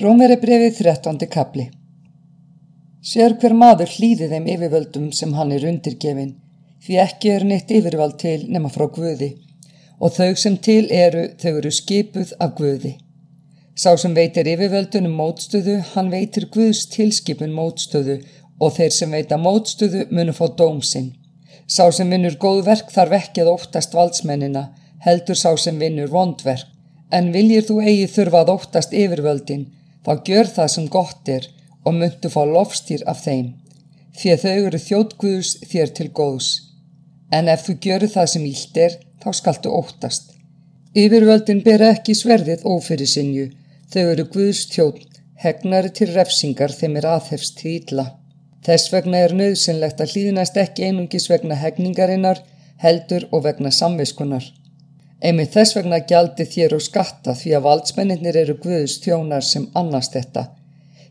Rómveri brefið 13. kapli Sér hver maður hlýði þeim yfirvöldum sem hann er undirgefin, því ekki er neitt yfirvald til nema frá Guði, og þau sem til eru, þau eru skipuð af Guði. Sá sem veitir yfirvöldunum mótstöðu, hann veitir Guðs tilskipun mótstöðu og þeir sem veita mótstöðu munu fá dómsinn. Sá sem vinnur góð verk þarf ekki að óttast valdsmennina, heldur sá sem vinnur vondverk. En viljir þú eigi þurfa að óttast yfirvöldin, þá gjör það sem gott er og myndu fá lofstýr af þeim, því að þau eru þjóttguðus þér til góðs. En ef þú gjöru það sem ílt er, þá skaltu óttast. Yfirvöldin ber ekki sverðið ófyrir sinju, þau eru guðs þjótt, hegnari til refsingar þeim er aðhefst til ítla. Þess vegna er nöðsynlegt að hlýðinast ekki einungis vegna hegningarinnar, heldur og vegna samviskunar. Einmitt þess vegna gjaldi þér og skatta því að valdsmenninir eru guðus þjónar sem annast þetta.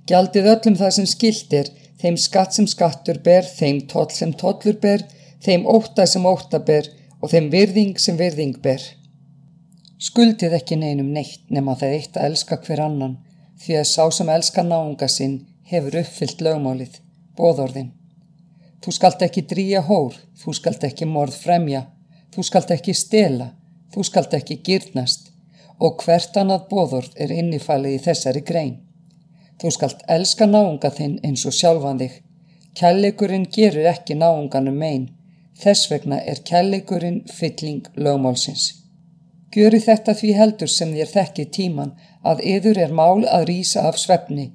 Gjaldið öllum það sem skildir, þeim skatt sem skattur ber, þeim toll sem tollur ber, þeim óta sem óta ber og þeim virðing sem virðing ber. Skuldið ekki neinum neitt nema það eitt að elska hver annan því að sá sem elska náunga sinn hefur uppfyllt lögmálið, bóðorðin. Þú skalt ekki dríja hór, þú skalt ekki morð fremja, þú skalt ekki stela, Þú skalt ekki gyrnast og hvert annað bóðorð er innifælið í þessari grein. Þú skalt elska náunga þinn eins og sjálfan þig. Kjallegurinn gerur ekki náunganum megin. Þess vegna er kjallegurinn fylling lögmálsins. Gjöru þetta því heldur sem þér þekki tíman að yður er mál að rýsa af svefni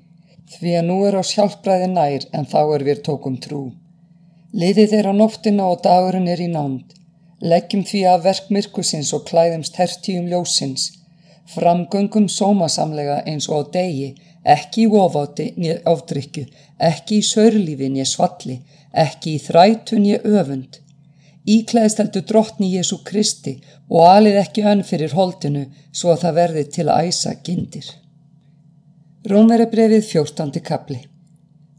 því að nú er á sjálfbræði nær en þá er við tókum trú. Liðið er á nóttina og dagurinn er í nánd. Leggjum því að verk myrkusins og klæðumst hertíum ljósins, framgöngum sómasamlega eins og á degi, ekki í ofáti nýja áfdrykju, ekki í sörlífi nýja svalli, ekki í þrætu nýja öfund. Íklæðist heldur drottni Jésu Kristi og alið ekki önn fyrir holdinu svo að það verði til að æsa gindir. Rómverabrefið 14. kapli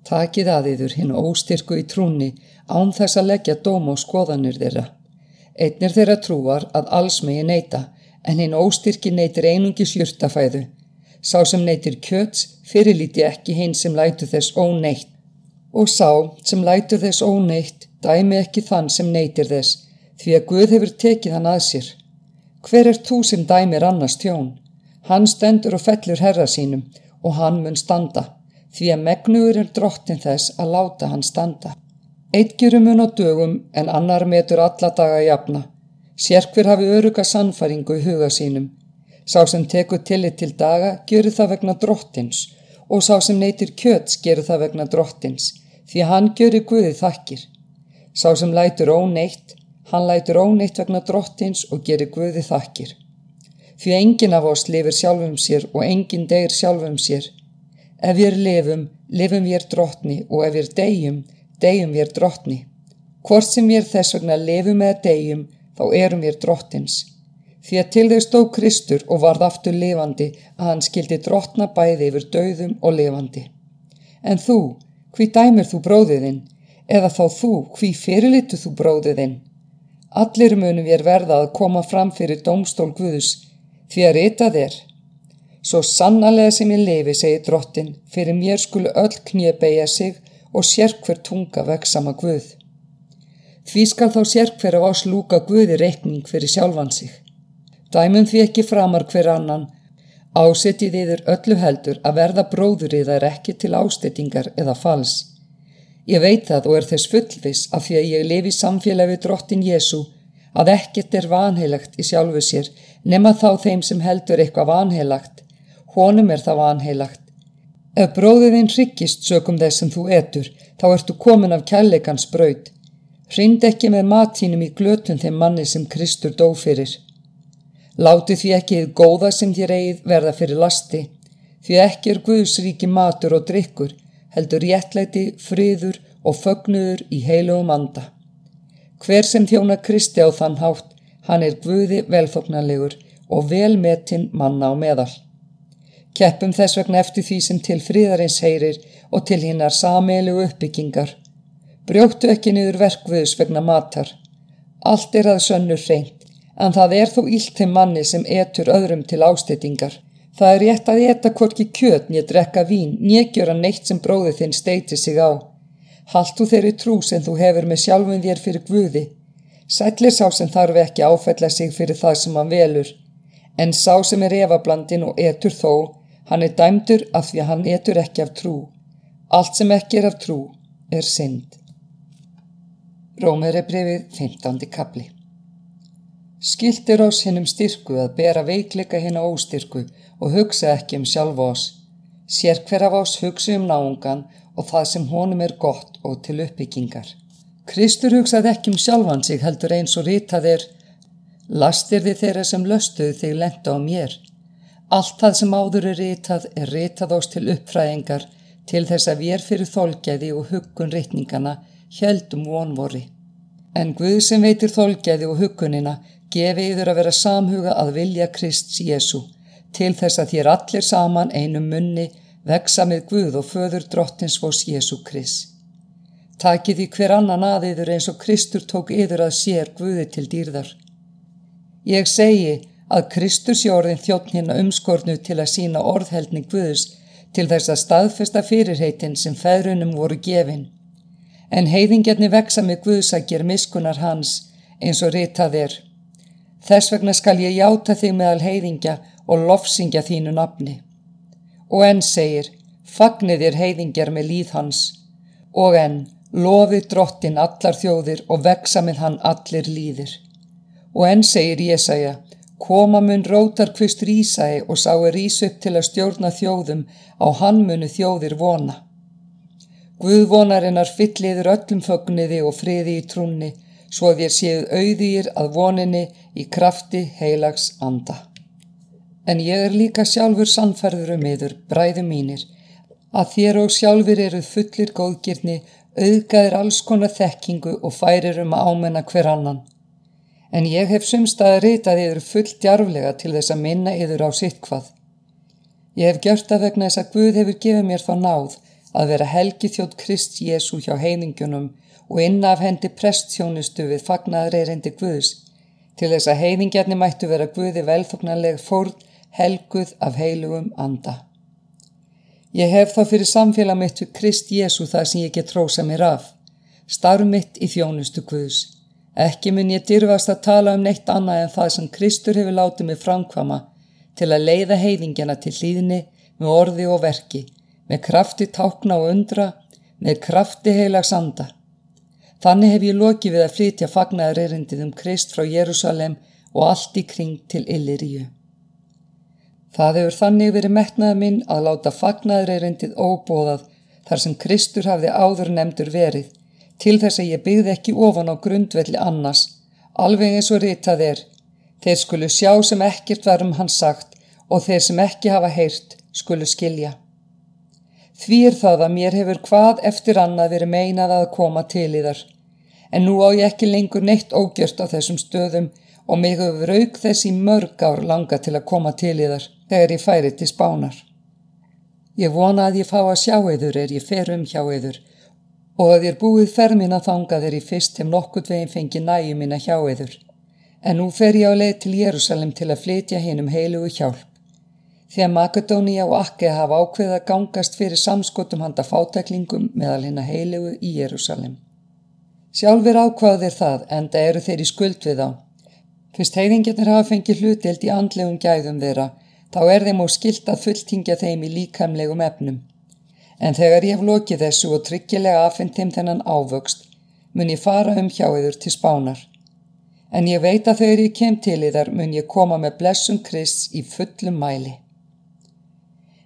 Takið aðiður hinn óstyrku í trúni án þess að leggja dóm á skoðanir þeirra. Einn er þeirra trúar að alls megi neyta, en hinn óstyrki neytir einungi sjurtafæðu. Sá sem neytir kjöts fyrirlíti ekki hinn sem lætu þess óneitt. Og sá sem lætu þess óneitt dæmi ekki þann sem neytir þess, því að Guð hefur tekið hann að sér. Hver er þú sem dæmir annars tjón? Hann stendur og fellur herra sínum og hann mun standa, því að megnugur er drottin þess að láta hann standa. Eitt gerum mun á dögum en annar metur alla daga jafna. Sérkver hafi öruga sannfæringu í huga sínum. Sá sem tekur tillit til daga gerur það vegna drottins og sá sem neytir kjöts gerur það vegna drottins því hann gerur Guði þakkir. Sá sem lætur óneitt, hann lætur óneitt vegna drottins og gerur Guði þakkir. Því enginn af oss lifir sjálfum sér og enginn deyir sjálfum sér. Ef við lifum, lifum við drottni og ef við deyjum, við drottni. Hvort sem við þess vegna lefum eða degjum, þá erum við drottins. Því að til þau stó Kristur og varð aftur levandi að hann skildi drottna bæði yfir döðum og levandi. En þú, hví dæmir þú bróðiðinn? Eða þá þú, hví fyrirlitu þú bróðiðinn? Allir munum við verða að koma fram fyrir domstól Guðus, því að ritað er. Svo sannarlega sem ég lefi, segi drottin, fyrir mér skulu öll knýja beigja sig og sérkver tunga veksama Guð. Því skal þá sérkver af oss lúka Guði reikning fyrir sjálfan sig. Dæmum því ekki framar hver annan, ásetið yfir öllu heldur að verða bróður í þær ekki til ástettingar eða fals. Ég veit það og er þess fullvis af því að ég lifi samfélagi drottin Jésu að ekkert er vanheilagt í sjálfu sér nema þá þeim sem heldur eitthvað vanheilagt. Honum er það vanheilagt Ef bróðiðinn hryggist sökum þess sem þú etur, þá ertu komin af kærleikans braud. Hrind ekki með matínum í glötun þeim manni sem Kristur dó fyrir. Láti því ekki þið góða sem þér eigið verða fyrir lasti, því ekki er Guðsríki matur og drikkur, heldur réttlæti, friður og fögnuður í heilugum anda. Hver sem þjóna Kristi á þann hátt, hann er Guði velþóknarlegur og velmetinn manna á meðal. Keppum þess vegna eftir því sem til fríðarins heyrir og til hinnar sameilu uppbyggingar. Brjóttu ekki niður verkvöðus vegna matar. Allt er að sönnu reynd, en það er þó ílt þeim manni sem etur öðrum til ástettingar. Það er rétt að eta hvorki kjöt, nýja drekka vín, nýja gjöra neitt sem bróði þinn steiti sig á. Haltu þeirri trú sem þú hefur með sjálfum þér fyrir Guði. Sætlir sá sem þarf ekki áfælla sig fyrir það sem hann velur. En sá sem er efablandin og etur þó, hann er dæmdur af því að hann etur ekki af trú. Allt sem ekki er af trú er synd. Rómeri brefið 15. kapli Skiltir ás hinnum styrku að bera veikleika hinn á óstyrku og hugsa ekki um sjálf ás. Sér hver af ás hugsa um náungan og það sem honum er gott og til uppbyggingar. Kristur hugsaði ekki um sjálfan sig heldur eins og rítað er Lastir þið þeirra sem löstuðu þig lenda á mér. Allt það sem áður er rítað er rítað ás til uppfræðingar til þess að við fyrir þólgæði og huggun rítningana heldum vonvori. En Guð sem veitir þólgæði og huggunina gefi yfir að vera samhuga að vilja Krist Jésu til þess að þér allir saman einum munni veksa með Guð og föður drottins vós Jésu Krist. Takið því hver annan aðiður eins og Kristur tók yður að sér Guði til dýrðar. Ég segi að Kristur sé orðin þjóttn hérna umskornu til að sína orðheldning Guðs til þess að staðfesta fyrirheitin sem feðrunum voru gefin. En heiðingjarni veksa með Guðs að ger miskunar hans eins og ritað er. Þess vegna skal ég játa þig meðal heiðingja og lofsingja þínu nafni. Og enn segir, fagnir þér heiðingjar með líð hans. Og enn, lofi drottin allar þjóðir og veksa með hann allir líðir. Og enn segir Jésaja, koma mun rótar hvist rísæi og sá er rís upp til að stjórna þjóðum á hann munu þjóðir vona. Guðvonarinnar fylliður öllum fögniði og friði í trúnni, svo þér séuð auðýr að voninni í krafti heilags anda. En ég er líka sjálfur sannferður um yður, bræðu mínir, að þér og sjálfur eru fullir góðgirni, auðgæðir alls konar þekkingu og færir um ámenna hver annan. En ég hef sumstað að reytað yður full djarflega til þess að minna yður á sitt hvað. Ég hef gjört að vegna þess að Guð hefur gefið mér þá náð að vera helgi þjótt Krist Jésu hjá heiningunum og inna af hendi prestþjónustu við fagnaður erendi Guðs, til þess að heiningarni mættu vera Guði velþoknarleg fórn helguð af heilugum anda. Ég hef þá fyrir samfélag mitt við Krist Jésu það sem ég get trósa mér af, starf mitt í þjónustu Guðs. Ekki mun ég dyrfast að tala um neitt annað en það sem Kristur hefur látið mig framkvama til að leiða heiðingjana til hlýðni með orði og verki, með krafti tákna og undra, með krafti heilags anda. Þannig hef ég lokið við að flytja fagnaður erindið um Krist frá Jérúsalem og allt í kring til Illiríu. Það hefur þannig verið metnaða minn að láta fagnaðreirindið óbóðað þar sem Kristur hafði áður nefndur verið, til þess að ég byggði ekki ofan á grundvelli annars, alveg eins og ritað er. Þeir skulu sjá sem ekkert varum hans sagt og þeir sem ekki hafa heyrt skulu skilja. Því er það að mér hefur hvað eftir annað verið meinað að koma til í þar, en nú á ég ekki lengur neitt ógjört á þessum stöðum og mig hefur rauk þess í mörg ár langa til að koma til í þar þegar ég færi til spánar. Ég vona að ég fá að sjá eður er ég fer um hjá eður og að ég búið fermin að þanga ég fyrst hef nokkurt veginn fengi næju mína hjá eður. En nú fer ég á leið til Jérúsalem til að flytja hinn um heilugu hjálp. Þegar Makedónia og Akke hafa ákveð að gangast fyrir samskotum handa fátaklingum meðal hinn að heilugu í Jérúsalem. Sjálfur ákvaðir það en það eru þeir í skuld við á. Fyrst heiðingarnir hafa fengið hlutild í andlegum gæðum þeirra þá er þeim á skilt að fulltingja þeim í líkamlegum efnum. En þegar ég hef lokið þessu og tryggilega aðfind þeim þennan ávöxt, mun ég fara um hjá yður til spánar. En ég veit að þegar ég kem til yðar mun ég koma með blessum Krist í fullum mæli.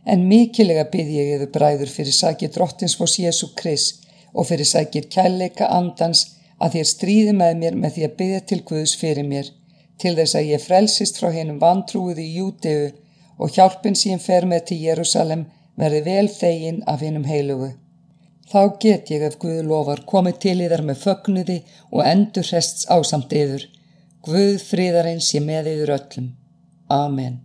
En mikilega byrð ég yður bræður fyrir sækir drottins fós Jésu Krist og fyrir sækir kærleika andans að þér stríði með mér með því að byrja til Guðs fyrir mér, til þess að ég frelsist frá hennum vantrúið í jútegu og hjálpin sín fer með til Jérúsalem verði vel þegin af hinnum heilugu. Þá get ég ef Guð lofar komið til í þar með fögnuði og endur hrests ásamt yður. Guð fríðarins ég með yður öllum. Amen.